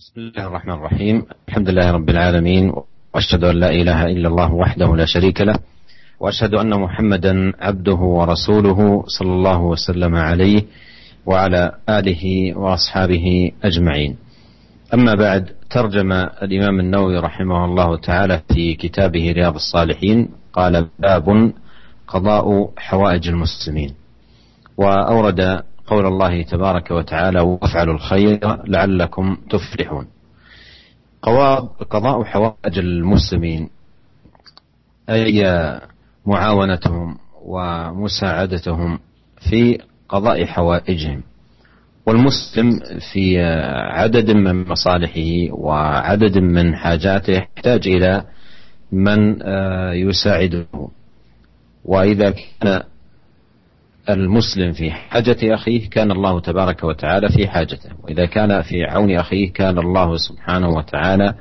بسم الله الرحمن الرحيم. الحمد لله رب العالمين وأشهد أن لا إله إلا الله وحده لا شريك له وأشهد أن محمدا عبده ورسوله صلى الله وسلم عليه وعلى آله وأصحابه أجمعين. أما بعد ترجم الإمام النووي رحمه الله تعالى في كتابه رياض الصالحين قال باب قضاء حوائج المسلمين. وأورد قول الله تبارك وتعالى وافعلوا الخير لعلكم تفلحون. قضاء حوائج المسلمين أي معاونتهم ومساعدتهم في قضاء حوائجهم. والمسلم في عدد من مصالحه وعدد من حاجاته يحتاج إلى من يساعده. وإذا كان المسلم في حاجة أخيه كان الله تبارك وتعالى في حاجته. وإذا كان في عون أخيه كان الله سبحانه وتعالى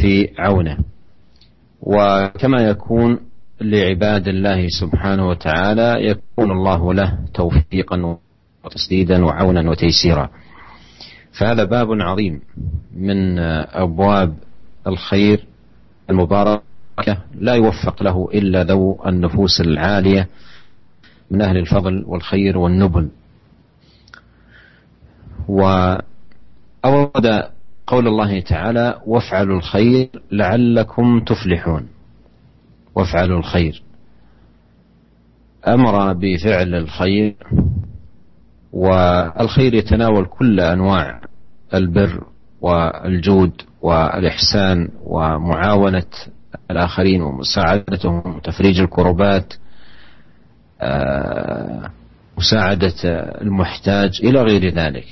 في عونه. وكما يكون لعباد الله سبحانه وتعالى يكون الله له توفيقا وتسديدا وعونا وتيسيرا. فهذا باب عظيم من أبواب الخير المباركة لا يوفق له إلا ذو النفوس العالية من أهل الفضل والخير والنبل. وأورد قول الله تعالى وافعلوا الخير لعلكم تفلحون. وافعلوا الخير. أمر بفعل الخير والخير يتناول كل أنواع البر والجود والإحسان ومعاونة الآخرين ومساعدتهم وتفريج الكربات. مساعدة المحتاج إلى غير ذلك.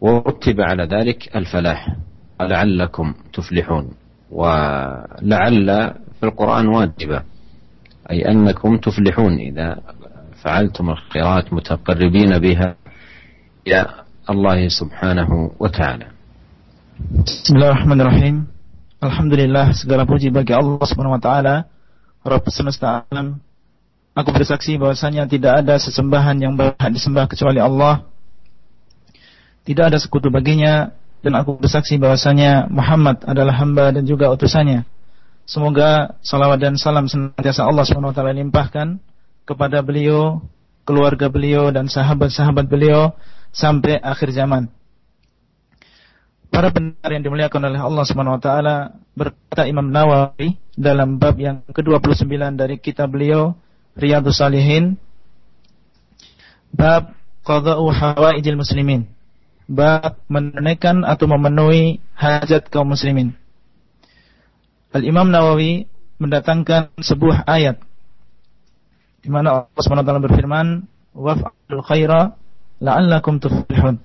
ورتب على ذلك الفلاح لعلكم تفلحون. ولعل في القرآن واجبة أي أنكم تفلحون إذا فعلتم الخيرات متقربين بها إلى الله سبحانه وتعالى. Bismillahirrahmanirrahim. Alhamdulillah segala puji bagi Allah Subhanahu wa taala, Rabb semesta alam Aku bersaksi bahwasanya tidak ada sesembahan yang berhak disembah kecuali Allah. Tidak ada sekutu baginya dan aku bersaksi bahwasanya Muhammad adalah hamba dan juga utusannya. Semoga salawat dan salam senantiasa Allah SWT limpahkan kepada beliau, keluarga beliau dan sahabat-sahabat beliau sampai akhir zaman. Para pendengar yang dimuliakan oleh Allah SWT berkata Imam Nawawi dalam bab yang ke-29 dari kitab beliau Riyadus Salihin. Bab Qada'u Hawaijil Muslimin. Bab menunaikan atau memenuhi hajat kaum muslimin. Al-Imam Nawawi mendatangkan sebuah ayat di mana Allah SWT berfirman waf'alul khaira la'allakum tuflihun.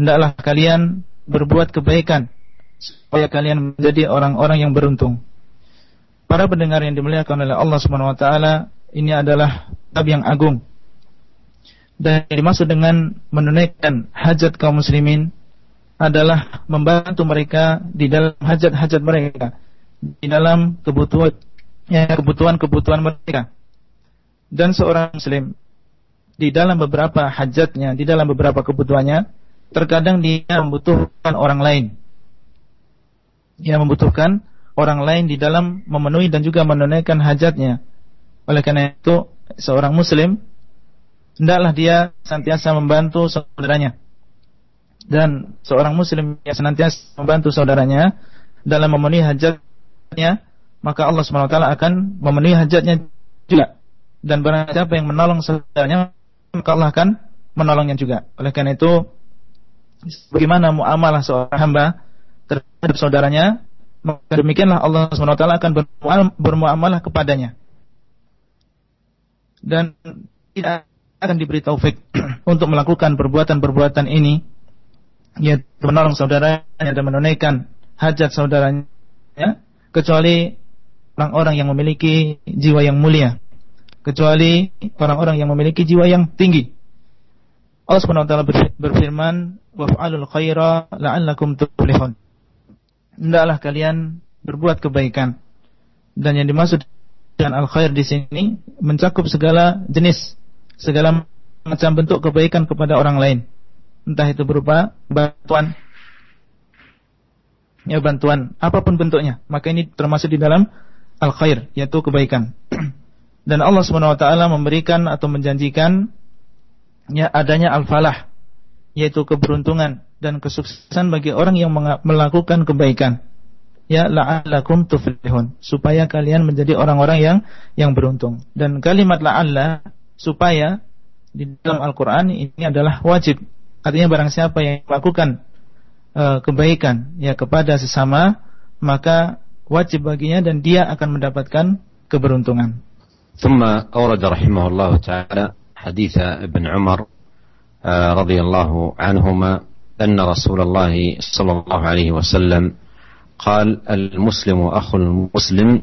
Hendaklah kalian berbuat kebaikan supaya kalian menjadi orang-orang yang beruntung. Para pendengar yang dimuliakan oleh Allah Subhanahu wa taala ini adalah bab yang agung. Dan yang dimaksud dengan menunaikan hajat kaum muslimin adalah membantu mereka di dalam hajat-hajat mereka, di dalam kebutuhan ya, kebutuhan-kebutuhan mereka. Dan seorang muslim di dalam beberapa hajatnya, di dalam beberapa kebutuhannya, terkadang dia membutuhkan orang lain. Dia membutuhkan orang lain di dalam memenuhi dan juga menunaikan hajatnya. Oleh karena itu, seorang muslim hendaklah dia senantiasa membantu saudaranya. Dan seorang muslim yang senantiasa membantu saudaranya dalam memenuhi hajatnya, maka Allah SWT akan memenuhi hajatnya juga. Dan barang siapa yang menolong saudaranya, maka Allah akan menolongnya juga. Oleh karena itu, bagaimana muamalah seorang hamba terhadap saudaranya, maka demikianlah Allah SWT akan bermuamalah kepadanya dan tidak akan diberi taufik untuk melakukan perbuatan-perbuatan ini. Yaitu menolong saudaranya dan menunaikan hajat saudaranya kecuali orang-orang yang memiliki jiwa yang mulia. Kecuali orang-orang yang memiliki jiwa yang tinggi. Allah Subhanahu wa taala berfirman waf'alul khaira la'allakum tuflihun. Hendaklah kalian berbuat kebaikan. Dan yang dimaksud dan al-khair di sini mencakup segala jenis, segala macam bentuk kebaikan kepada orang lain. Entah itu berupa bantuan ya bantuan apa pun bentuknya, maka ini termasuk di dalam al khair yaitu kebaikan. Dan Allah taala memberikan atau menjanjikan ya adanya al falah yaitu keberuntungan dan kesuksesan bagi orang yang melakukan kebaikan Ya la'allakum tuflihun supaya kalian menjadi orang-orang yang yang beruntung. Dan kalimat la'alla supaya di dalam Al-Qur'an ini adalah wajib. Artinya barang siapa yang melakukan uh, kebaikan ya kepada sesama maka wajib baginya dan dia akan mendapatkan keberuntungan. ثم أورد رحمه الله تعالى حديث ابن عمر رضي الله عنهما أن رسول الله صلى الله عليه وسلم قال المسلم أخو المسلم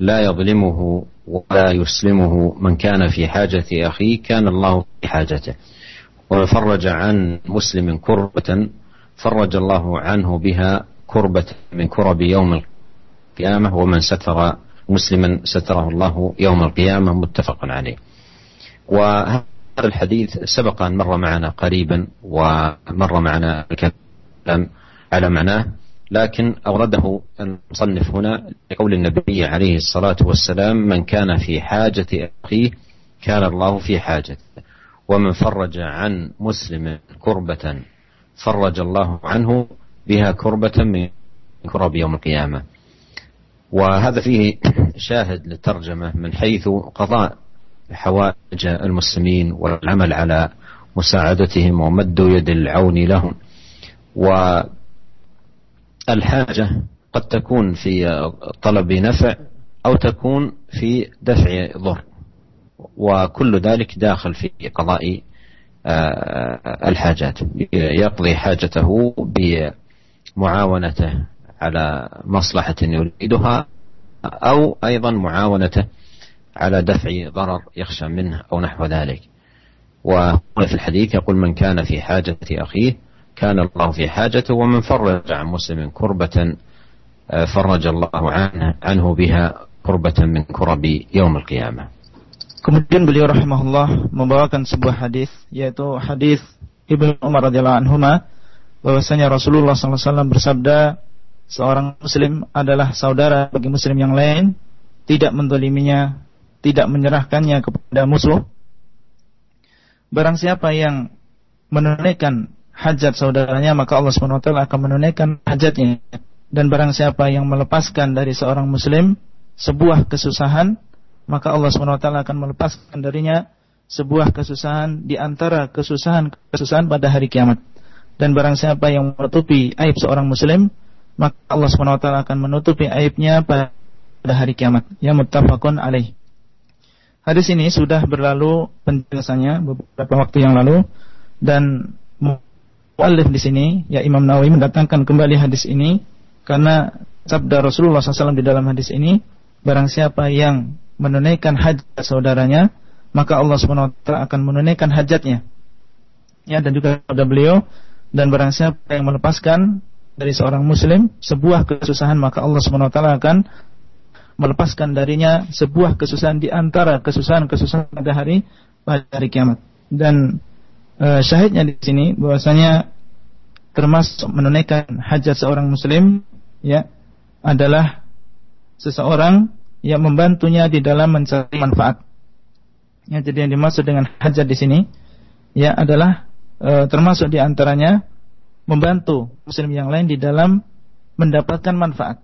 لا يظلمه ولا يسلمه من كان في حاجة أخيه كان الله في حاجته. ومن فرج عن مسلم كربة فرج الله عنه بها كربة من كرب يوم القيامة ومن ستر مسلما ستره الله يوم القيامة متفق عليه. وهذا الحديث سبق أن مر معنا قريبا ومر معنا الكلام على معناه. لكن أورده المصنف هنا لقول النبي عليه الصلاة والسلام من كان في حاجة أخيه كان الله في حاجته ومن فرج عن مسلم كربة فرج الله عنه بها كربة من كرب يوم القيامة. وهذا فيه شاهد للترجمة من حيث قضاء حوائج المسلمين والعمل على مساعدتهم ومد يد العون لهم. و الحاجة قد تكون في طلب نفع أو تكون في دفع ضر وكل ذلك داخل في قضاء آه، الحاجات. يقضي حاجته بمعاونته على مصلحة يريدها أو أيضا معاونته على دفع ضرر يخشى منه أو نحو ذلك. وفي الحديث يقول من كان في حاجة أخيه كان الله في حاجته ومن فرج عن مسلم كربة فرج الله عنه, عنه بها كربة من كرب يوم القيامة Kemudian beliau rahimahullah membawakan sebuah hadis yaitu hadis Ibnu Umar radhiyallahu anhu bahwasanya Rasulullah SAW bersabda seorang muslim adalah saudara bagi muslim yang lain tidak mendoliminya tidak menyerahkannya kepada musuh barang siapa yang menunaikan hajat saudaranya maka Allah SWT akan menunaikan hajatnya. Dan barang siapa yang melepaskan dari seorang muslim sebuah kesusahan maka Allah SWT akan melepaskan darinya sebuah kesusahan di antara kesusahan-kesusahan pada hari kiamat. Dan barang siapa yang menutupi aib seorang muslim maka Allah SWT akan menutupi aibnya pada hari kiamat. Yang muttafaqun alaih. Hadis ini sudah berlalu penjelasannya beberapa waktu yang lalu. Dan Mu'allif di sini, ya Imam Nawawi mendatangkan kembali hadis ini karena sabda Rasulullah SAW di dalam hadis ini, barang siapa yang menunaikan hajat saudaranya, maka Allah SWT akan menunaikan hajatnya. Ya, dan juga pada beliau dan barang siapa yang melepaskan dari seorang muslim sebuah kesusahan maka Allah SWT akan melepaskan darinya sebuah kesusahan di antara kesusahan-kesusahan pada hari pada hari kiamat. Dan uh, syahidnya di sini bahwasanya termasuk menunaikan hajat seorang muslim ya adalah seseorang yang membantunya di dalam mencari manfaat. Ya, jadi yang dimaksud dengan hajat di sini ya adalah e, termasuk di antaranya membantu muslim yang lain di dalam mendapatkan manfaat.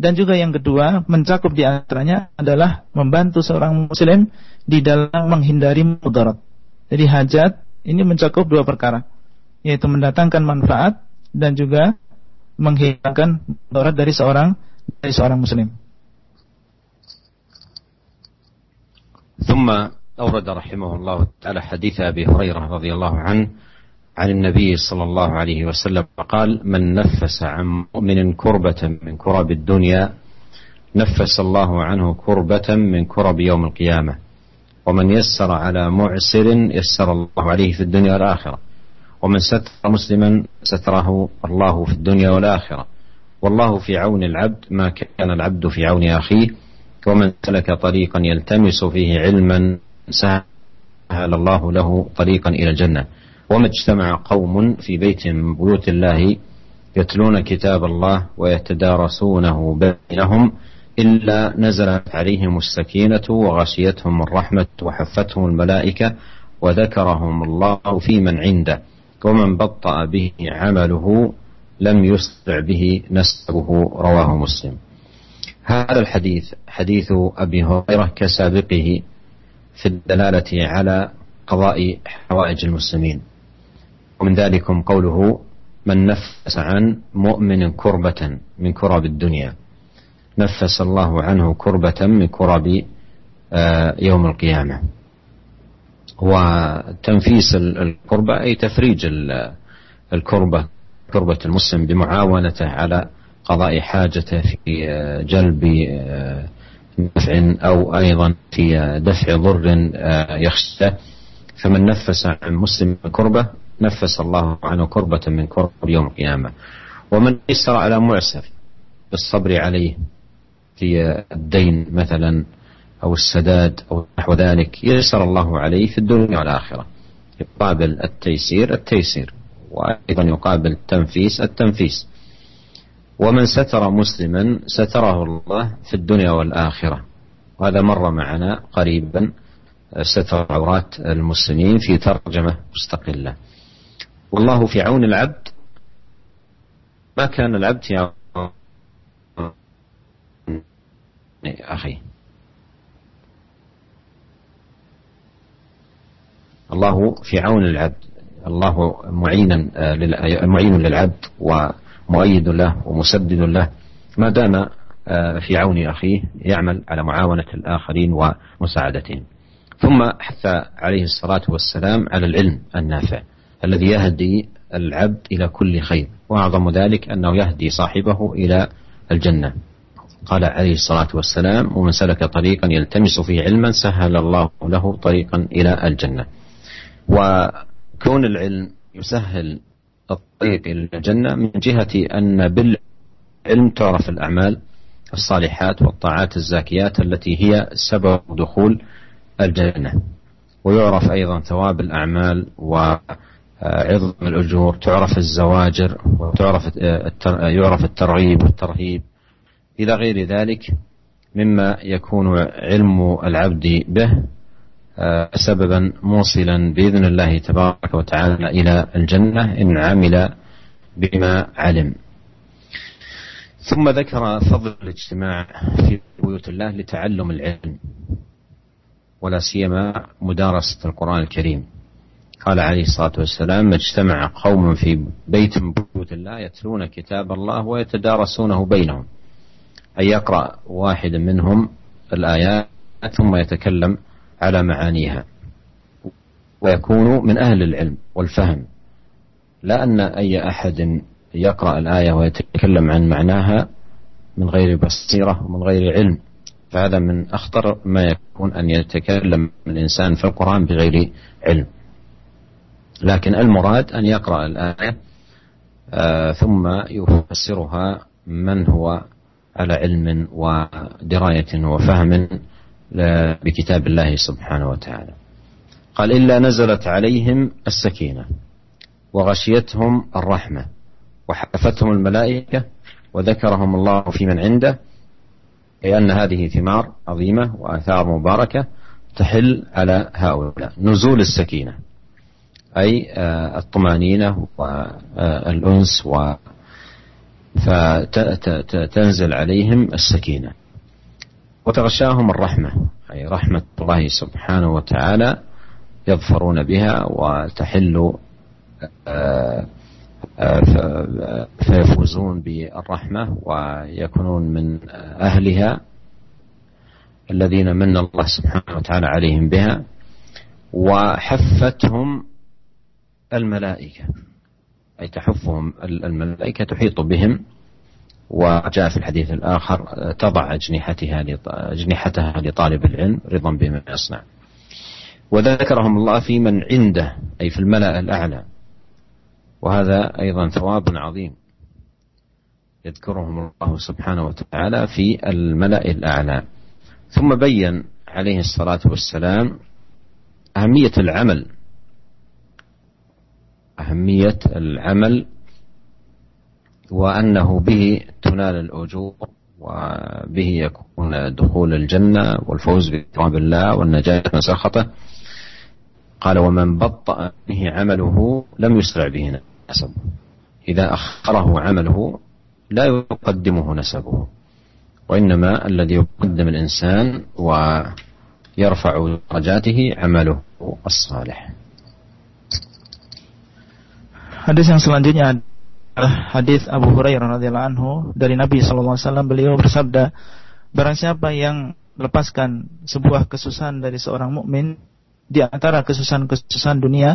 Dan juga yang kedua, mencakup di antaranya adalah membantu seorang muslim di dalam menghindari mudarat. Jadi hajat ini mencakup dua perkara, yaitu mendatangkan manfaat dan juga menghilangkan mudarat dari seorang dari seorang muslim. ثم أورد رحمه الله تعالى حديث أبي هريرة رضي الله عنه عن النبي صلى الله عليه وسلم قال من نفس عن مؤمن كربة من كرب الدنيا نفس الله عنه كربة من كرب يوم القيامة ومن يسر على معسر يسر الله عليه في الدنيا والآخرة. ومن ستر مسلما ستره الله في الدنيا والآخرة. والله في عون العبد ما كان العبد في عون أخيه ومن سلك طريقا يلتمس فيه علما سهل الله له طريقا إلى الجنة. وما اجتمع قوم في بيت من بيوت الله يتلون كتاب الله ويتدارسونه بينهم إلا نزلت عليهم السكينة وغشيتهم الرحمة وحفتهم الملائكة وذكرهم الله في من عنده ومن بطأ به عمله لم يسرع به نسبه رواه مسلم. هذا الحديث حديث أبي هريرة كسابقه في الدلالة على قضاء حوائج المسلمين. ومن ذلكم قوله من نفس عن مؤمن كربة من كرب الدنيا نفس الله عنه كربة من كرب آه، يوم القيامة. وتنفيس الكربة أي تفريج الكربة كربة المسلم بمعاونته على قضاء حاجته في آه، جلب آه، نفع أو أيضا في دفع ضر يخشى. فمن نفس عن مسلم كربة نفس الله عنه كربة من كرب يوم القيامة. ومن يسر على معسر بالصبر عليه في الدين مثلا أو السداد أو نحو ذلك يسر الله عليه في الدنيا والآخرة. يقابل التيسير التيسير. وأيضا يقابل التنفيس التنفيس. ومن ستر مسلما ستره الله في الدنيا والآخرة. وهذا مر معنا قريبا ستر عورات المسلمين في ترجمة مستقلة. والله في عون العبد ما كان العبد في عون أخي. الله في عون العبد الله معينا آه، معين للعبد ومؤيد له ومسدد له. ما دام آه، في عون أخيه يعمل على معاونة الآخرين ومساعدتهم. ثم حث عليه الصلاة والسلام على العلم النافع الذي يهدي العبد إلى كل خير. وأعظم ذلك أنه يهدي صاحبه إلى الجنة. قال عليه الصلاة والسلام ومن سلك طريقا يلتمس فيه علما سهل الله له طريقا إلى الجنة. وكون العلم يسهل الطريق إلى الجنة من جهة أن بالعلم تعرف الأعمال الصالحات والطاعات الزاكيات التي هي سبب دخول الجنة. ويعرف أيضا ثواب الأعمال وعظم الأجور تعرف الزواجر وتعرف يعرف الترغيب والترهيب. إلى غير ذلك مما يكون علم العبد به آه، سببا موصلا بإذن الله تبارك وتعالى إلى الجنة إن عمل بما علم. ثم ذكر فضل الاجتماع في بيوت الله لتعلم العلم ولا سيما مدارسة القرآن الكريم. قال عليه الصلاة والسلام اجتمع قوم في بيت من بيوت الله يتلون كتاب الله ويتدارسونه بينهم. أن يقرأ واحد منهم الآيات ثم يتكلم على معانيها. ويكون من أهل العلم والفهم. لا أن أي أحد يقرأ الآية ويتكلم عن معناها من غير بصيرة ومن غير علم. فهذا من أخطر ما يكون أن يتكلم الإنسان في القرآن بغير علم. لكن المراد أن يقرأ الآية آه ثم يفسرها من هو على علم ودراية وفهم بكتاب الله سبحانه وتعالى. قال إلا نزلت عليهم السكينة وغشيتهم الرحمة وحفتهم الملائكة وذكرهم الله في من عنده لأن هذه ثمار عظيمة وآثار مباركة تحل على هؤلاء. نزول السكينة أي آه، الطمأنينة والأنس فتنزل عليهم السكينة. وتغشاهم الرحمة أي رحمة الله سبحانه وتعالى يظفرون بها وتحل آه، آه، فيفوزون بالرحمة ويكونون من أهلها الذين من الله سبحانه وتعالى عليهم بها وحفتهم الملائكة. أي تحفهم الملائكة تحيط بهم. وجاء في الحديث الآخر تضع أجنحتها أجنحتها لطالب العلم رضا بما يصنع. وذكرهم الله في من عنده أي في الملأ الأعلى. وهذا أيضا ثواب عظيم. يذكرهم الله سبحانه وتعالى في الملأ الأعلى. ثم بين عليه الصلاة والسلام أهمية العمل. أهمية العمل وأنه به تنال الأجور وبه يكون دخول الجنة والفوز بثواب الله والنجاة من سخطه. قال ومن بطأ به عمله لم يسرع به نسبه. إذا أخره عمله لا يقدمه نسبه وإنما الذي يقدم الإنسان ويرفع درجاته عمله الصالح. Hadis yang selanjutnya adalah hadis Abu Hurairah radhiyallahu anhu dari Nabi sallallahu alaihi wasallam beliau bersabda barang siapa yang lepaskan sebuah kesusahan dari seorang mukmin di antara kesusahan-kesusahan dunia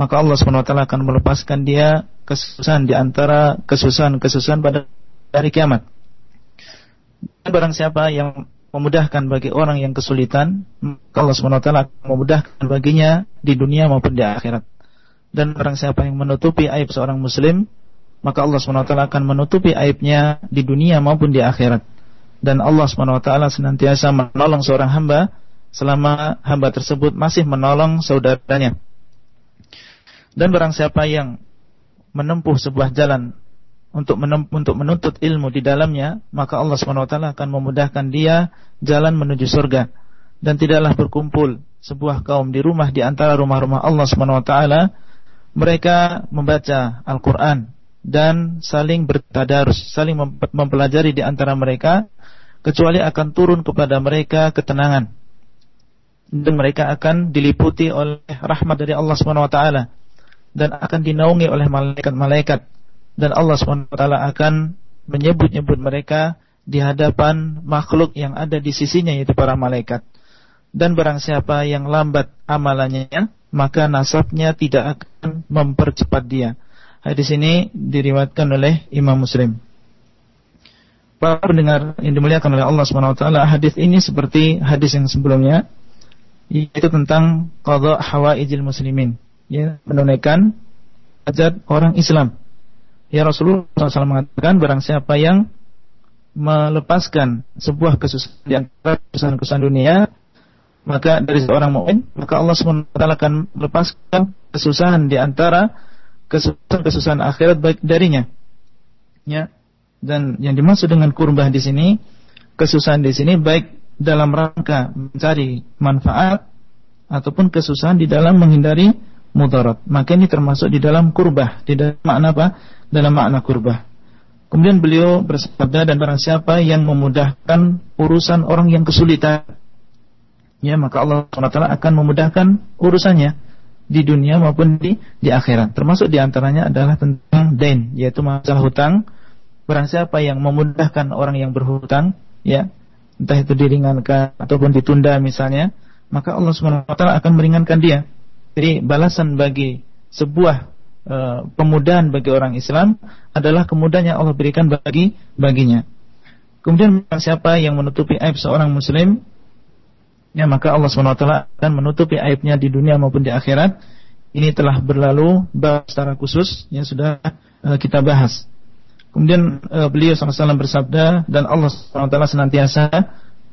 maka Allah SWT akan melepaskan dia kesusahan di antara kesusahan-kesusahan pada hari kiamat. Dan barang siapa yang memudahkan bagi orang yang kesulitan, maka Allah SWT akan memudahkan baginya di dunia maupun di akhirat. Dan barang siapa yang menutupi aib seorang muslim, maka Allah SWT akan menutupi aibnya di dunia maupun di akhirat. Dan Allah SWT senantiasa menolong seorang hamba selama hamba tersebut masih menolong saudaranya. Dan barang siapa yang menempuh sebuah jalan untuk untuk menuntut ilmu di dalamnya, maka Allah SWT akan memudahkan dia jalan menuju surga. Dan tidaklah berkumpul sebuah kaum di rumah di antara rumah-rumah Allah SWT, mereka membaca Al-Quran dan saling bertadarus, saling mempelajari di antara mereka, kecuali akan turun kepada mereka ketenangan. Dan mereka akan diliputi oleh rahmat dari Allah SWT dan akan dinaungi oleh malaikat-malaikat dan Allah SWT akan menyebut-nyebut mereka di hadapan makhluk yang ada di sisinya yaitu para malaikat dan barang siapa yang lambat amalannya maka nasabnya tidak akan mempercepat dia hadis ini diriwayatkan oleh Imam Muslim para pendengar yang dimuliakan oleh Allah SWT hadis ini seperti hadis yang sebelumnya yaitu tentang qadha hawaijil muslimin ya menunaikan hajat orang Islam. Ya Rasulullah SAW mengatakan barang siapa yang melepaskan sebuah kesusahan di antara kesusahan-kesusahan dunia maka dari seorang mukmin maka Allah SWT akan melepaskan kesusahan di antara kesusahan-kesusahan akhirat baik darinya. Ya. Dan yang dimaksud dengan kurbah di sini kesusahan di sini baik dalam rangka mencari manfaat ataupun kesusahan di dalam menghindari mudarat. Maka ini termasuk di dalam kurbah, di dalam makna apa? Dalam makna kurbah. Kemudian beliau bersabda dan barang siapa yang memudahkan urusan orang yang kesulitan, ya maka Allah SWT akan memudahkan urusannya di dunia maupun di di akhirat. Termasuk di antaranya adalah tentang dain, yaitu masalah hutang. Barang siapa yang memudahkan orang yang berhutang, ya entah itu diringankan ataupun ditunda misalnya, maka Allah SWT akan meringankan dia. Jadi balasan bagi sebuah uh, pemudahan bagi orang Islam adalah kemudahan yang Allah berikan bagi baginya. Kemudian siapa yang menutupi aib seorang muslim ya maka Allah SWT akan menutupi aibnya di dunia maupun di akhirat. Ini telah berlalu bahas secara khusus yang sudah uh, kita bahas. Kemudian uh, beliau SAW bersabda dan Allah SWT senantiasa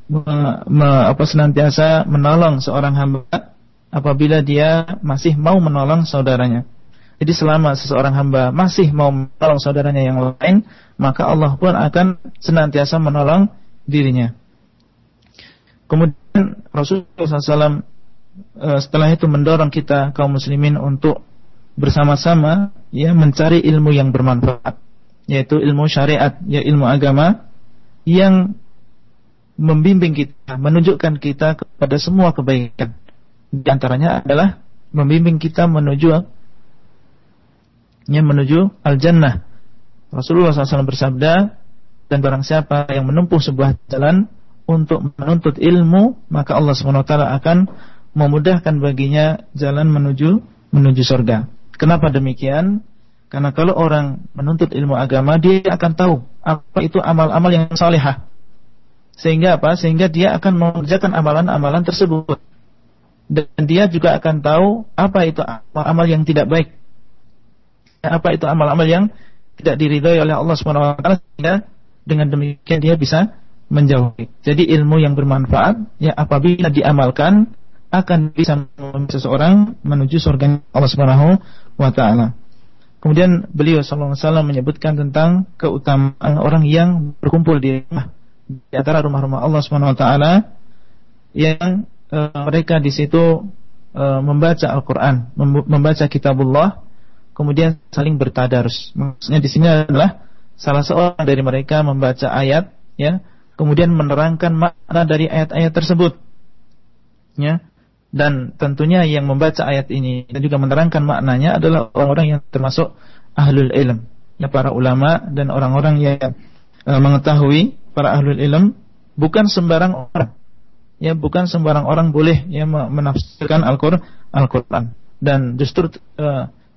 me, me, apa senantiasa menolong seorang hamba apabila dia masih mau menolong saudaranya. Jadi selama seseorang hamba masih mau menolong saudaranya yang lain, maka Allah pun akan senantiasa menolong dirinya. Kemudian Rasulullah SAW eh, setelah itu mendorong kita kaum muslimin untuk bersama-sama ya mencari ilmu yang bermanfaat, yaitu ilmu syariat, ya ilmu agama yang membimbing kita, menunjukkan kita kepada semua kebaikan di antaranya adalah membimbing kita menuju yang menuju al-jannah. Rasulullah SAW bersabda, dan barang siapa yang menempuh sebuah jalan untuk menuntut ilmu, maka Allah SWT akan memudahkan baginya jalan menuju menuju surga. Kenapa demikian? Karena kalau orang menuntut ilmu agama, dia akan tahu apa itu amal-amal yang salehah. Sehingga apa? Sehingga dia akan mengerjakan amalan-amalan tersebut dan dia juga akan tahu apa itu amal-amal yang tidak baik. Apa itu amal-amal yang tidak diridhoi oleh Allah taala sehingga dengan demikian dia bisa menjauhi. Jadi ilmu yang bermanfaat ya apabila diamalkan akan bisa membawa seseorang menuju surga Allah Subhanahu wa taala. Kemudian beliau sallallahu alaihi wasallam menyebutkan tentang keutamaan orang yang berkumpul di rumah di antara rumah-rumah Allah Subhanahu wa taala yang uh, mereka di situ uh, membaca Al-Qur'an, membaca kitabullah, kemudian saling bertadarus. Maksudnya di sini adalah salah seorang dari mereka membaca ayat ya, kemudian menerangkan makna dari ayat-ayat tersebut. Ya. Dan tentunya yang membaca ayat ini dan juga menerangkan maknanya adalah orang-orang yang termasuk ahlul ilm. Ya para ulama dan orang-orang yang e, mengetahui para ahlul ilm bukan sembarang orang. Ya bukan sembarang orang boleh ya menafsirkan Al-Qur'an. Al dan justru e,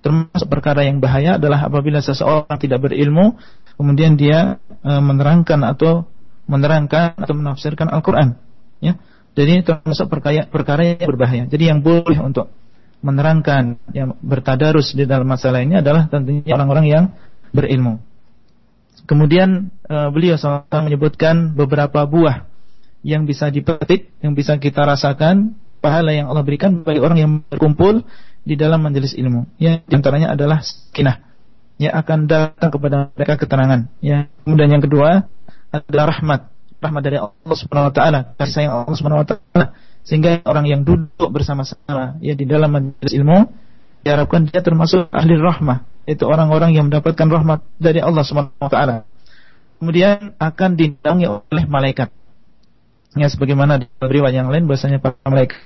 termasuk perkara yang bahaya adalah apabila seseorang tidak berilmu kemudian dia e, menerangkan atau menerangkan atau menafsirkan Al-Qur'an ya jadi ini termasuk perkara, perkara yang berbahaya. Jadi yang boleh untuk menerangkan yang bertadarus di dalam masalah ini adalah tentunya orang-orang yang berilmu. Kemudian uh, beliau SAW menyebutkan beberapa buah yang bisa dipetik, yang bisa kita rasakan pahala yang Allah berikan bagi orang yang berkumpul di dalam majelis ilmu. Ya, di antaranya adalah sakinah. Ya akan datang kepada mereka ketenangan. Ya. Kemudian yang kedua adalah rahmat rahmat dari Allah Subhanahu wa taala, kasih sayang Allah Subhanahu wa taala sehingga orang yang duduk bersama-sama ya di dalam majelis ilmu diharapkan dia termasuk ahli rahmah itu orang-orang yang mendapatkan rahmat dari Allah Subhanahu wa taala. Kemudian akan didatangi oleh malaikat. Ya sebagaimana di riwayat yang lain bahasanya para malaikat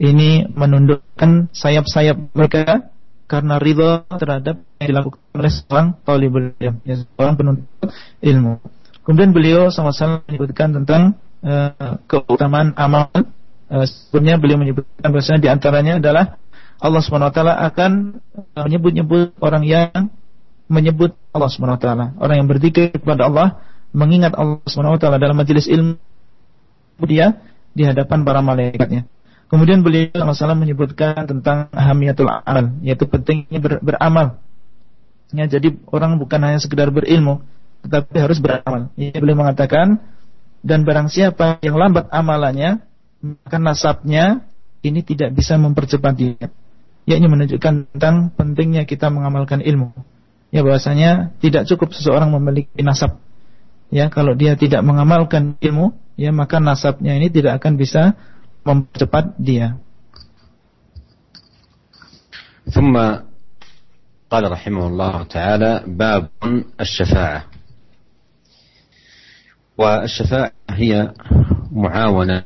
ini menundukkan sayap-sayap mereka karena ridha terhadap yang dilakukan oleh seorang talibul ilm, ya, seorang penuntut ilmu. Kemudian beliau sama-sama menyebutkan tentang uh, keutamaan amal. Uh, sebelumnya beliau menyebutkan bahwasanya di antaranya adalah Allah SWT akan uh, menyebut-nyebut orang yang menyebut Allah SWT. Orang yang berzikir kepada Allah, mengingat Allah SWT dalam majelis ilmu dia di hadapan para malaikatnya. Kemudian beliau sama-sama menyebutkan tentang hamiyatul amal, yaitu pentingnya ber, beramal. Ya, jadi orang bukan hanya sekedar berilmu, tetapi harus beramal. Ia boleh mengatakan dan barang siapa yang lambat amalannya maka nasabnya ini tidak bisa mempercepat dia. Ya ini menunjukkan tentang pentingnya kita mengamalkan ilmu. Ya bahwasanya tidak cukup seseorang memiliki nasab. Ya kalau dia tidak mengamalkan ilmu, ya maka nasabnya ini tidak akan bisa mempercepat dia. ثم قال رحمه الله تعالى باب الشفاعه والشفاعة هي معاونة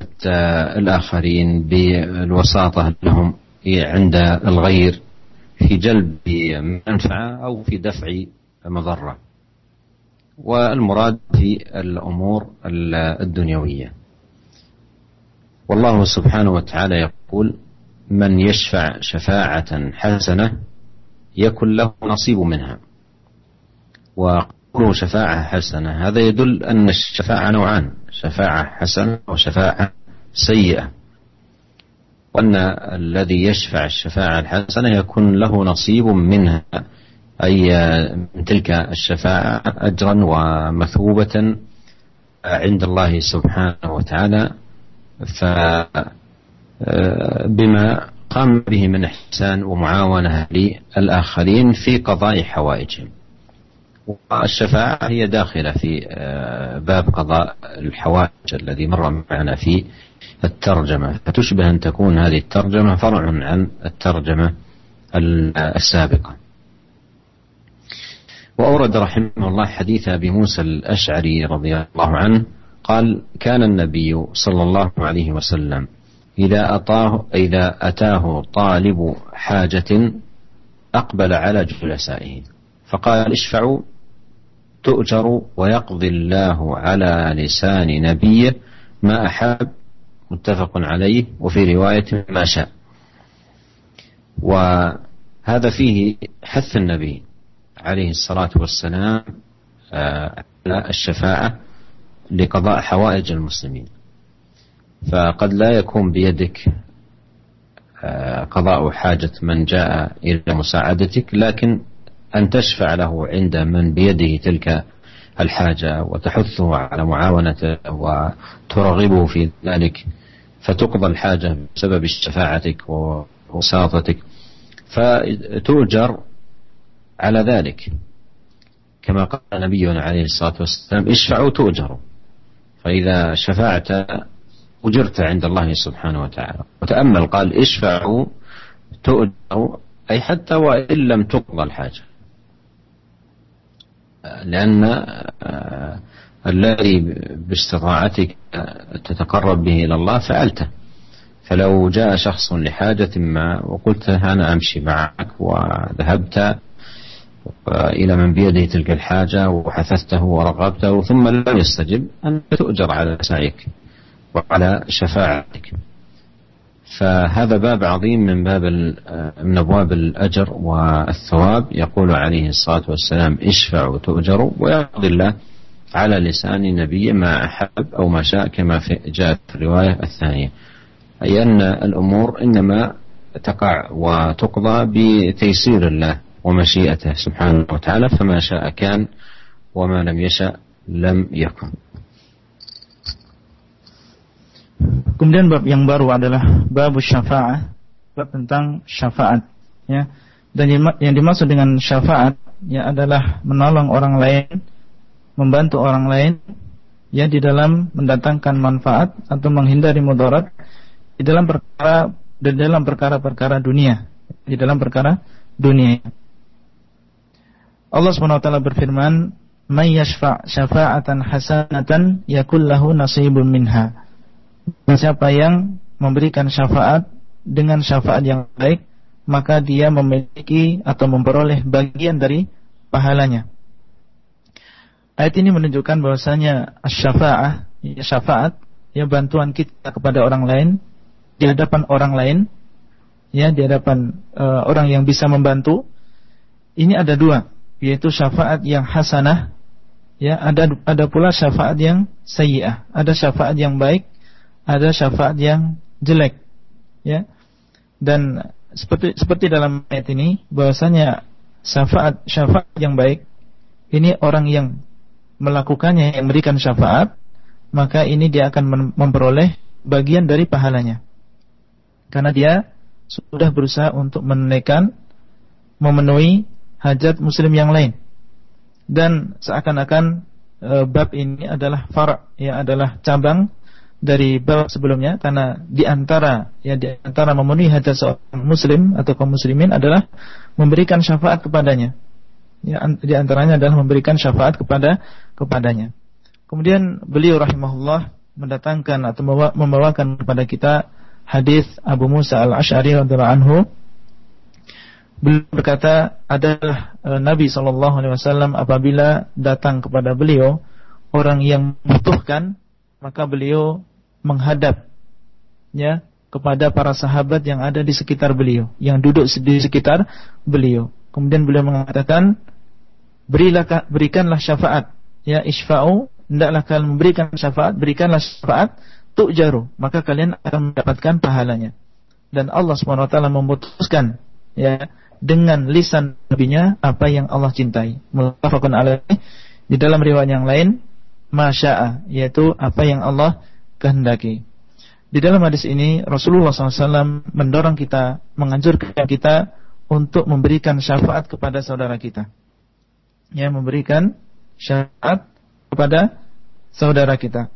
الآخرين بالوساطة لهم عند الغير في جلب منفعة أو في دفع مضرة. والمراد في الأمور الدنيوية. والله سبحانه وتعالى يقول من يشفع شفاعة حسنة يكن له نصيب منها. قوله شفاعة حسنة. هذا يدل أن الشفاعة نوعان شفاعة حسنة وشفاعة سيئة. وأن الذي يشفع الشفاعة الحسنة يكون له نصيب منها أي من تلك الشفاعة أجرا ومثوبة عند الله سبحانه وتعالى. بما قام به من إحسان ومعاونة للآخرين في قضاء حوائجهم. والشفاعة هي داخلة في آه، باب قضاء الحوائج الذي مر معنا في الترجمة. فتشبه أن تكون هذه الترجمة فرع عن الترجمة السابقة. وأورد رحمه الله حديث أبي موسى الأشعري رضي الله عنه قال كان النبي صلى الله عليه وسلم إذا أطاه إذا أتاه طالب حاجة أقبل على جلسائه فقال اشفعوا تؤجر ويقضي الله على لسان نبيه ما أحب متفق عليه وفي رواية ما شاء. وهذا فيه حث النبي عليه الصلاة والسلام آه، على الشفاعة لقضاء حوائج المسلمين. فقد لا يكون بيدك آه، قضاء حاجة من جاء إلى مساعدتك لكن أن تشفع له عند من بيده تلك الحاجة وتحثه على معاونته وترغبه في ذلك فتقضى الحاجة بسبب شفاعتك ووساطتك فتؤجر على ذلك. كما قال نبينا عليه الصلاة والسلام اشفعوا تؤجروا. فإذا شفعت أجرت عند الله سبحانه وتعالى. وتأمل قال اشفعوا تؤجروا. أي حتى وإن لم تقضى الحاجة. لأن آه، الذي باستطاعتك تتقرب به إلى الله فعلته. فلو جاء شخص لحاجة ما وقلت أنا أمشي معك وذهبت إلى من بيده تلك الحاجة وحثثته ورغبته ثم لم يستجب أنت تؤجر على سعيك وعلى شفاعتك. فهذا باب عظيم من باب من أبواب الأجر والثواب. يقول عليه الصلاة والسلام اشفعوا تؤجروا ويقضي الله على لسان نبيه ما أحب أو ما شاء كما في جاءت في الرواية الثانية. أي أن الأمور إنما تقع وتقضى بتيسير الله ومشيئته سبحانه وتعالى فما شاء كان وما لم يشأ لم يكن. Kemudian bab yang baru adalah bab syafa'ah, bab tentang syafaat, ya. Dan yang dimaksud dengan syafaat ya adalah menolong orang lain, membantu orang lain ya di dalam mendatangkan manfaat atau menghindari mudarat di dalam perkara di dalam perkara-perkara dunia, di dalam perkara dunia. Allah Subhanahu wa taala berfirman, "May yashfa' syafa'atan hasanatan yakul lahu nasibun minha." Siapa yang memberikan syafaat dengan syafaat yang baik, maka dia memiliki atau memperoleh bagian dari pahalanya. Ayat ini menunjukkan bahwasanya syafa'ah, ya syafaat, ya bantuan kita kepada orang lain di hadapan orang lain, ya di hadapan uh, orang yang bisa membantu. Ini ada dua, yaitu syafaat yang hasanah, ya ada ada pula syafaat yang sayyi'ah. Ada syafaat yang baik, ada syafaat yang jelek ya. Dan seperti seperti dalam ayat ini bahwasanya syafaat syafaat yang baik ini orang yang melakukannya yang memberikan syafaat maka ini dia akan memperoleh bagian dari pahalanya. Karena dia sudah berusaha untuk menunaikan memenuhi hajat muslim yang lain. Dan seakan-akan e, bab ini adalah far ya adalah cabang dari bab sebelumnya karena di antara ya di antara memenuhi hajat seorang muslim atau kaum muslimin adalah memberikan syafaat kepadanya. Ya di antaranya adalah memberikan syafaat kepada kepadanya. Kemudian beliau rahimahullah mendatangkan atau membawakan kepada kita hadis Abu Musa al-Asy'ari radhiyallahu anhu beliau berkata adalah e, Nabi wasallam apabila datang kepada beliau orang yang membutuhkan maka beliau menghadap ya kepada para sahabat yang ada di sekitar beliau, yang duduk di sekitar beliau. Kemudian beliau mengatakan, berilah berikanlah syafaat, ya isfa'u, hendaklah kalian memberikan syafaat, berikanlah syafaat, tu'jaru, maka kalian akan mendapatkan pahalanya. Dan Allah SWT memutuskan ya dengan lisan nabinya apa yang Allah cintai. Muttafaqun alaih di dalam riwayat yang lain masya'a yaitu apa yang Allah kehendaki. Di dalam hadis ini Rasulullah SAW mendorong kita, menganjurkan kita untuk memberikan syafaat kepada saudara kita. Ya, memberikan syafaat kepada saudara kita.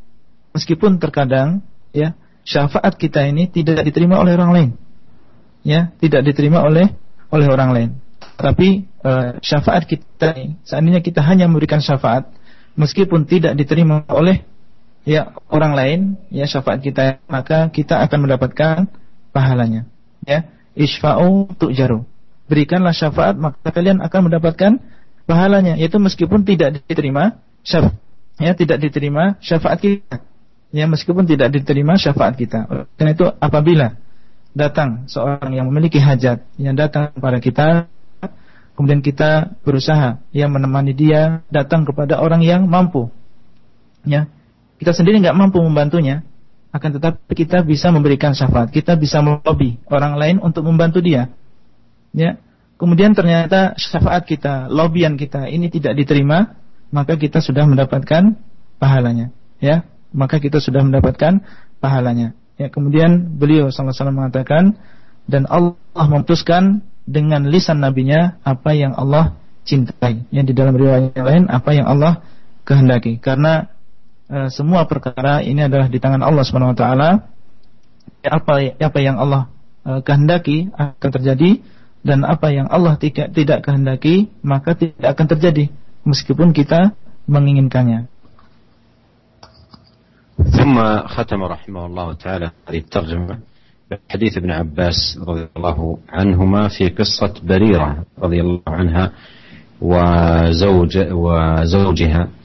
Meskipun terkadang ya syafaat kita ini tidak diterima oleh orang lain. Ya, tidak diterima oleh oleh orang lain. Tapi uh, syafaat kita ini seandainya kita hanya memberikan syafaat meskipun tidak diterima oleh ya orang lain ya syafaat kita maka kita akan mendapatkan pahalanya. Ya isfa'u tu'jaru berikanlah syafaat maka kalian akan mendapatkan pahalanya. Yaitu meskipun tidak diterima syafaat ya tidak diterima syafaat kita. Ya meskipun tidak diterima syafaat kita. Karena itu apabila datang seorang yang memiliki hajat yang datang kepada kita kemudian kita berusaha yang menemani dia datang kepada orang yang mampu. Ya kita sendiri nggak mampu membantunya, akan tetapi kita bisa memberikan syafaat, kita bisa melobi orang lain untuk membantu dia. Ya. Kemudian ternyata syafaat kita, lobian kita ini tidak diterima, maka kita sudah mendapatkan pahalanya, ya. Maka kita sudah mendapatkan pahalanya. Ya, kemudian beliau sama-sama mengatakan dan Allah memutuskan dengan lisan nabinya apa yang Allah cintai. Yang di dalam riwayat lain apa yang Allah kehendaki. Karena e, semua perkara ini adalah di tangan Allah Subhanahu wa taala. Apa apa yang Allah e, kehendaki akan terjadi dan apa yang Allah tidak tidak kehendaki maka tidak akan terjadi meskipun kita menginginkannya. ثم ختم رحمه الله تعالى هذه الترجمة بحديث ابن عباس رضي الله عنهما في قصة بريرة رضي الله عنها وزوج وزوجها آه، آه،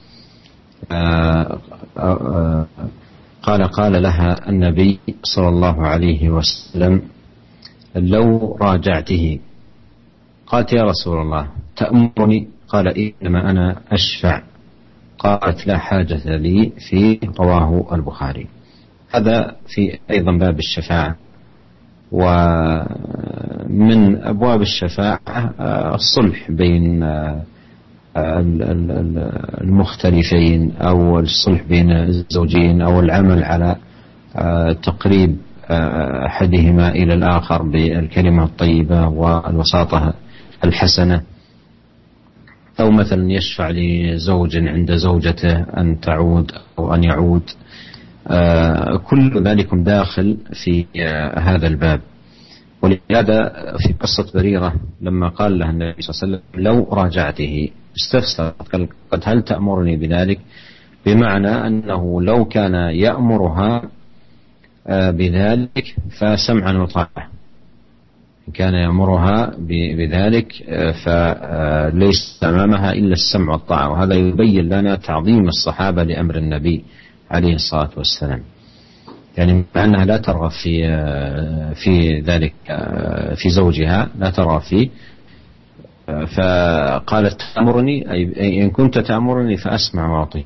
قال قال لها النبي صلى الله عليه وسلم لو راجعته. قالت يا رسول الله تأمرني؟ قال إنما أنا أشفع. قالت لا حاجة لي في رواه البخاري. هذا في أيضا باب الشفاعة. ومن أبواب الشفاعة الصلح بين المختلفين أو الصلح بين الزوجين أو العمل على تقريب أحدهما إلى الآخر بالكلمة الطيبة والوساطة الحسنة. أو مثلا يشفع لزوج عند زوجته أن تعود أو أن يعود. آه، كل ذلك داخل في آه، هذا الباب. ولهذا في قصة بريرة لما قال لها النبي صلى الله عليه وسلم لو راجعته استفسرت قال قد هل تأمرني بذلك؟ بمعنى أنه لو كان يأمرها آه، بذلك فسمعا وطاعة. كان يأمرها بذلك فليس أمامها إلا السمع والطاعة. وهذا يبين لنا تعظيم الصحابة لأمر النبي عليه الصلاة والسلام. يعني مع أنها لا ترغب في في ذلك في زوجها لا ترغب فيه فقالت تأمرني أي إن كنت تأمرني فأسمع وأطيع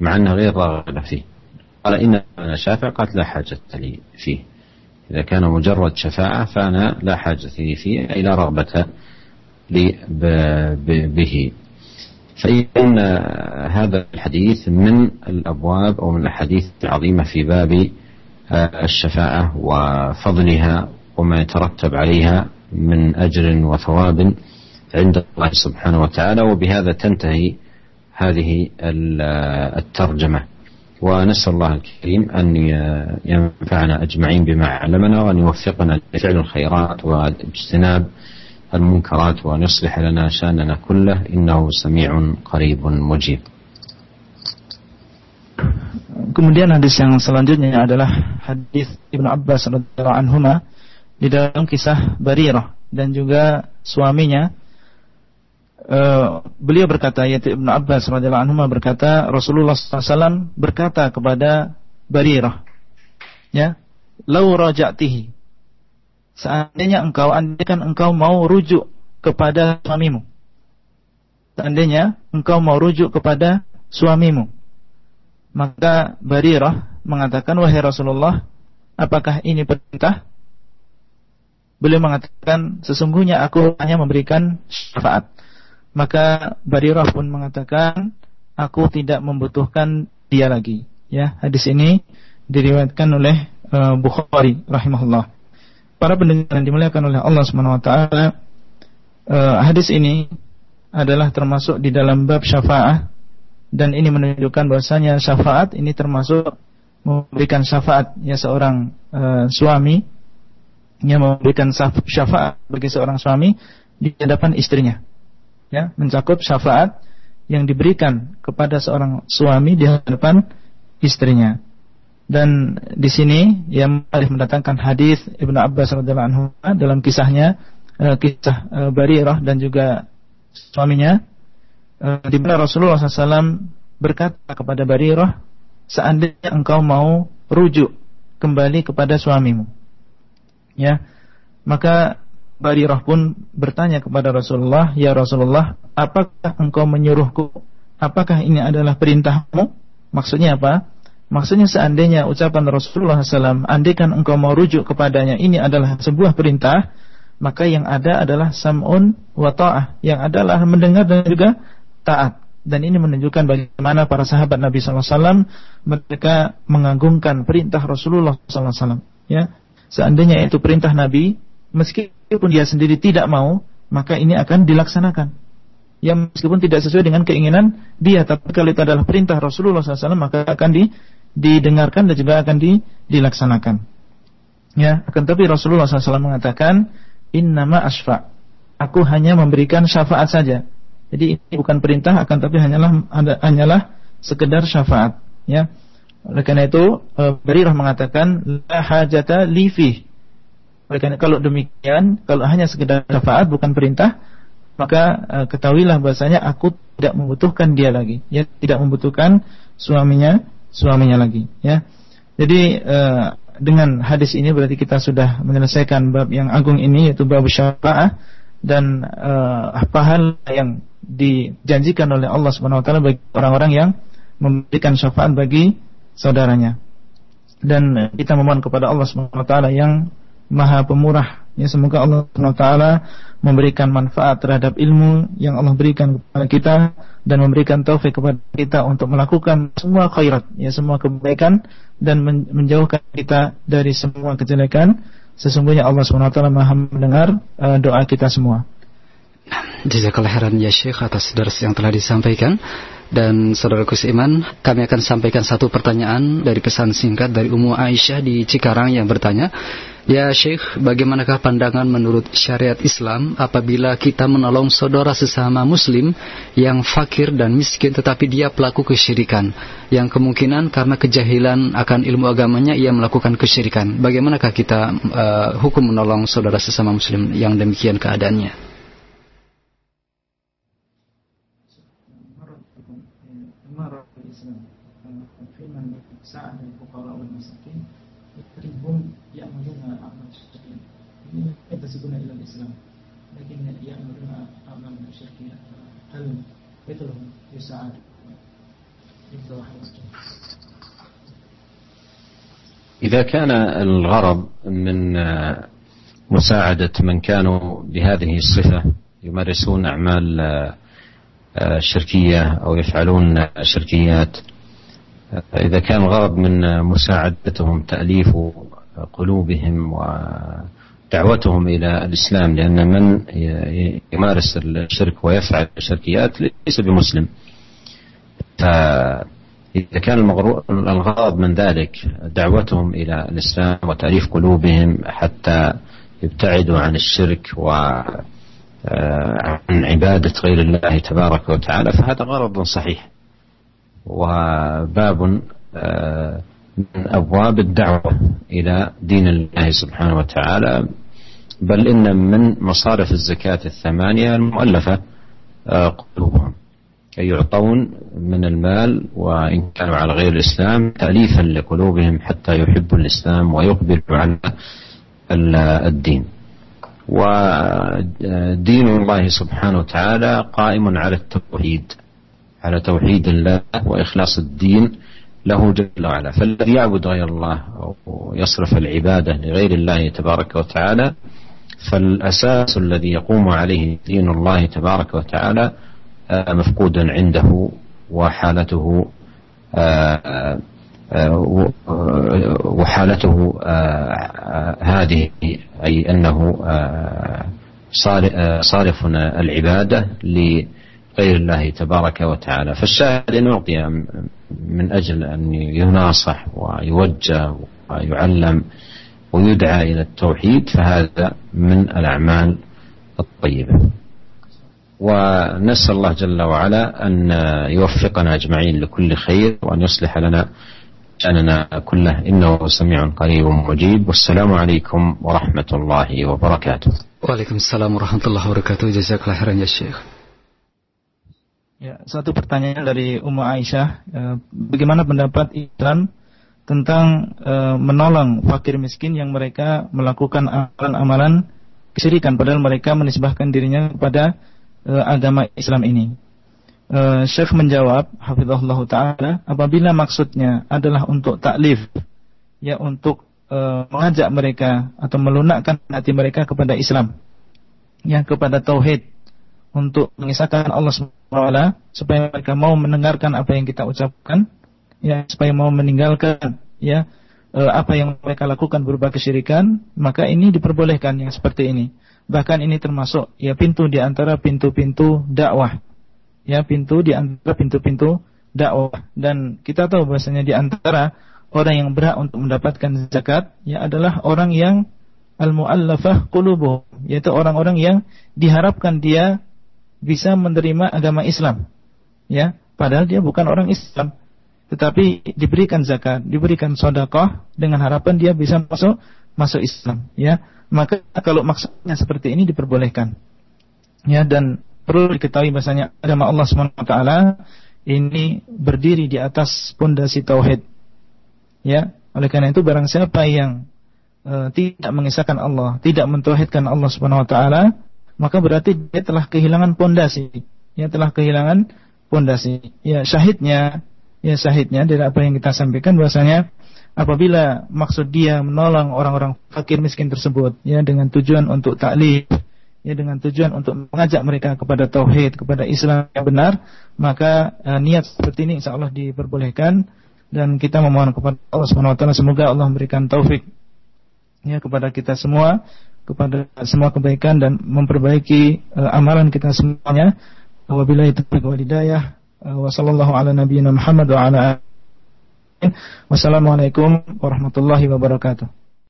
مع أنها غير راغبة فيه. قال إن أنا شافع قالت لا حاجة لي فيه. إذا كان مجرد شفاعة فأنا لا حاجة لي فيه أي لا رغبة لي به. فإن هذا الحديث من الأبواب أو من الأحاديث العظيمة في باب الشفاعة وفضلها وما يترتب عليها من أجر وثواب عند الله سبحانه وتعالى وبهذا تنتهي هذه الترجمة. ونسأل الله الكريم أن ينفعنا أجمعين بما علمنا وأن يوفقنا لفعل الخيرات واجتناب المنكرات وأن يصلح لنا شأننا كله. إنه سميع قريب مجيب. Kemudian hadis yang selanjutnya adalah hadis Ibnu Abbas radhiyallahu anhu di dalam kisah Barirah dan juga suaminya uh, beliau berkata yaitu Ibnu Abbas radhiyallahu anhu berkata Rasulullah SAW berkata kepada Barirah ya lau raja'tihi seandainya engkau andaikan engkau mau rujuk kepada suamimu seandainya engkau mau rujuk kepada suamimu. Maka Barirah mengatakan wahai Rasulullah apakah ini perintah? Beliau mengatakan sesungguhnya aku hanya memberikan syafaat maka Barirah pun mengatakan, aku tidak membutuhkan dia lagi. Ya, hadis ini diriwayatkan oleh uh, Bukhari rahimahullah. Para pendengar yang dimuliakan oleh Allah Subhanahu wa taala, uh, hadis ini adalah termasuk di dalam bab syafaat dan ini menunjukkan bahwasanya syafaat ini termasuk memberikan syafaat ya seorang uh, suami yang memberikan syafaat bagi seorang suami di hadapan istrinya ya mencakup syafaat yang diberikan kepada seorang suami di hadapan istrinya. Dan di sini yang paling mendatangkan hadis Ibnu Abbas radhiyallahu dalam kisahnya uh, kisah uh, Barirah dan juga suaminya uh, di mana Rasulullah SAW berkata kepada Barirah seandainya engkau mau rujuk kembali kepada suamimu ya maka Barirah pun bertanya kepada Rasulullah, "Ya Rasulullah, apakah engkau menyuruhku? Apakah ini adalah perintahmu?" Maksudnya apa? Maksudnya seandainya ucapan Rasulullah SAW, andaikan engkau mau rujuk kepadanya, ini adalah sebuah perintah, maka yang ada adalah sam'un wa ta'ah, yang adalah mendengar dan juga taat. Dan ini menunjukkan bagaimana para sahabat Nabi SAW mereka mengagungkan perintah Rasulullah SAW. Ya, seandainya itu perintah Nabi, meskipun dia sendiri tidak mau, maka ini akan dilaksanakan. yang meskipun tidak sesuai dengan keinginan dia tapi kalau itu adalah perintah Rasulullah SAW maka akan di, didengarkan dan juga akan di, dilaksanakan. Ya akan tapi Rasulullah SAW mengatakan innama asfa aku hanya memberikan syafaat saja. Jadi ini bukan perintah akan tapi hanyalah hanyalah sekedar syafaat. Ya oleh karena itu eh, Barirah mengatakan la hajata li oleh karena kalau demikian kalau hanya sekedar syafaat bukan perintah maka uh, ketahuilah bahasanya aku tidak membutuhkan dia lagi. Ya tidak membutuhkan suaminya suaminya lagi. Ya. Jadi uh, dengan hadis ini berarti kita sudah menyelesaikan bab yang agung ini yaitu bab syafaat dan uh, pahala yang dijanjikan oleh Allah Subhanahu wa taala bagi orang-orang yang memberikan syafaat bagi saudaranya. Dan kita memohon kepada Allah Subhanahu wa taala yang Maha Pemurah. Ya semoga Allah taala memberikan manfaat terhadap ilmu yang Allah berikan kepada kita dan memberikan taufik kepada kita untuk melakukan semua khairat, ya semua kebaikan dan menjauhkan kita dari semua kejelekan. Sesungguhnya Allah Subhanahu wa taala Maha mendengar uh, doa kita semua. Jazakallah khairan ya Syekh atas dars yang telah disampaikan. Dan saudara Iman, kami akan sampaikan satu pertanyaan dari pesan singkat dari Ummu Aisyah di Cikarang yang bertanya, Ya Syekh, bagaimanakah pandangan menurut syariat Islam apabila kita menolong saudara sesama muslim yang fakir dan miskin tetapi dia pelaku kesyirikan yang kemungkinan karena kejahilan akan ilmu agamanya ia melakukan kesyirikan. Bagaimanakah kita uh, hukum menolong saudara sesama muslim yang demikian keadaannya? ينتسبون إلى الإسلام. لكن يأمرون أعمال الشركية هل مثلهم يساعد. إذا كان الغرض من مساعدة من كانوا بهذه الصفة يمارسون أعمال شركية أو يفعلون شركيات إذا كان الغرض من مساعدتهم تأليف قلوبهم و دعوتهم إلى الإسلام لأن من يمارس الشرك ويفعل الشركيات ليس بمسلم. فإذا كان الغرض من ذلك دعوتهم إلى الإسلام وتأليف قلوبهم حتى يبتعدوا عن الشرك و عن عبادة غير الله تبارك وتعالى فهذا غرض صحيح. وباب من أبواب الدعوة إلى دين الله سبحانه وتعالى بل إن من مصارف الزكاة الثمانية المؤلفة آه، قلوبهم. أي يعطون من المال وإن كانوا على غير الإسلام تأليفا لقلوبهم حتى يحبوا الإسلام ويقبلوا على الدين. ودين الله سبحانه وتعالى قائم على التوحيد على توحيد الله وإخلاص الدين له جل وعلا. فالذي يعبد غير الله ويصرف العبادة لغير الله تبارك وتعالى فالأساس الذي يقوم عليه دين الله تبارك وتعالى آه، مفقود عنده وحالته آه، آه، وحالته هذه أي أنه صارف العبادة غير الله تبارك وتعالى. فالشاهد أن يعطي من أجل أن يناصح ويوجه ويعلم ويدعى إلى التوحيد فهذا من الأعمال الطيبة. ونسأل الله جل وعلا أن يوفقنا أجمعين لكل خير وأن يصلح لنا شأننا كله. إنه سميع قريب مجيب. والسلام عليكم ورحمة الله وبركاته. وعليكم السلام ورحمة الله وبركاته. جزاك الله خيرا يا شيخ. Ya, satu pertanyaan dari Ummu Aisyah, e, bagaimana pendapat Islam tentang e, menolong fakir miskin yang mereka melakukan amalan-amalan kesyirikan padahal mereka menisbahkan dirinya kepada e, agama Islam ini. Syekh menjawab, hafizahullah taala, apabila maksudnya adalah untuk taklif, ya untuk mengajak mereka atau melunakkan hati mereka kepada Islam, yang kepada tauhid, untuk mengisahkan Allah SWT supaya mereka mau mendengarkan apa yang kita ucapkan ya supaya mau meninggalkan ya uh, apa yang mereka lakukan berupa kesyirikan, maka ini diperbolehkan yang seperti ini. Bahkan ini termasuk ya pintu di antara pintu-pintu dakwah. Ya, pintu di antara pintu-pintu dakwah dan kita tahu bahasanya di antara orang yang berhak untuk mendapatkan zakat ya adalah orang yang al-muallafah qulubuh, yaitu orang-orang yang diharapkan dia bisa menerima agama Islam. Ya, padahal dia bukan orang Islam, tetapi diberikan zakat, diberikan sedekah dengan harapan dia bisa masuk masuk Islam, ya. Maka kalau maksudnya seperti ini diperbolehkan. Ya, dan perlu diketahui bahasanya agama Allah SWT ini berdiri di atas pondasi tauhid. Ya, oleh karena itu barang siapa yang uh, tidak mengisahkan Allah, tidak mentauhidkan Allah Subhanahu wa taala, maka berarti dia telah kehilangan pondasi. Ya, telah kehilangan pondasi. Ya, syahidnya, ya syahidnya dari apa yang kita sampaikan bahwasanya apabila maksud dia menolong orang-orang fakir miskin tersebut ya dengan tujuan untuk taklif ya dengan tujuan untuk mengajak mereka kepada tauhid kepada Islam yang benar maka uh, niat seperti ini insyaallah diperbolehkan dan kita memohon kepada Allah Subhanahu wa taala semoga Allah memberikan taufik ya kepada kita semua kepada semua kebaikan dan memperbaiki uh, amalan kita semuanya. Wabillahi taufiq wal hidayah. Sallallahu ala Muhammad wa ala Wassalamualaikum warahmatullahi wabarakatuh.